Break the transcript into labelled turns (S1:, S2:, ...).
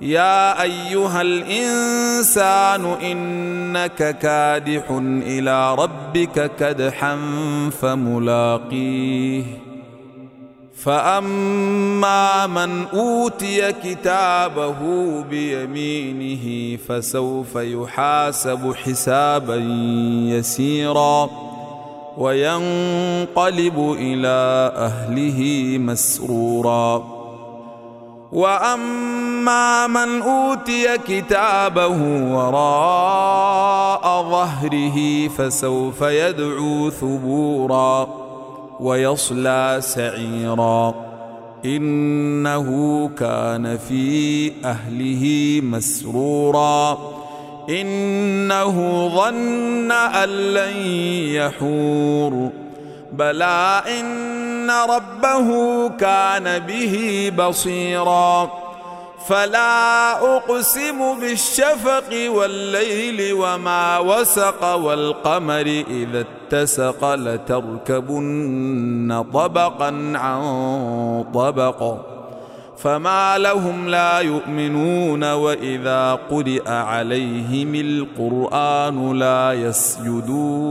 S1: يا أيها الإنسان إنك كادح إلى ربك كدحا فملاقيه. فأما من أوتي كتابه بيمينه فسوف يحاسب حسابا يسيرا وينقلب إلى أهله مسرورا. وأما من أوتي كتابه وراء ظهره فسوف يدعو ثبورا ويصلى سعيرا. إنه كان في أهله مسرورا. إنه ظن أن لن يحور. بلى إن ربه كان به بصيرا. فلا أقسم بالشفق والليل وما وسق والقمر إذا اتسق لتركبن طبقا عن طبق. فما لهم لا يؤمنون وإذا قرئ عليهم القرآن لا يسجدون.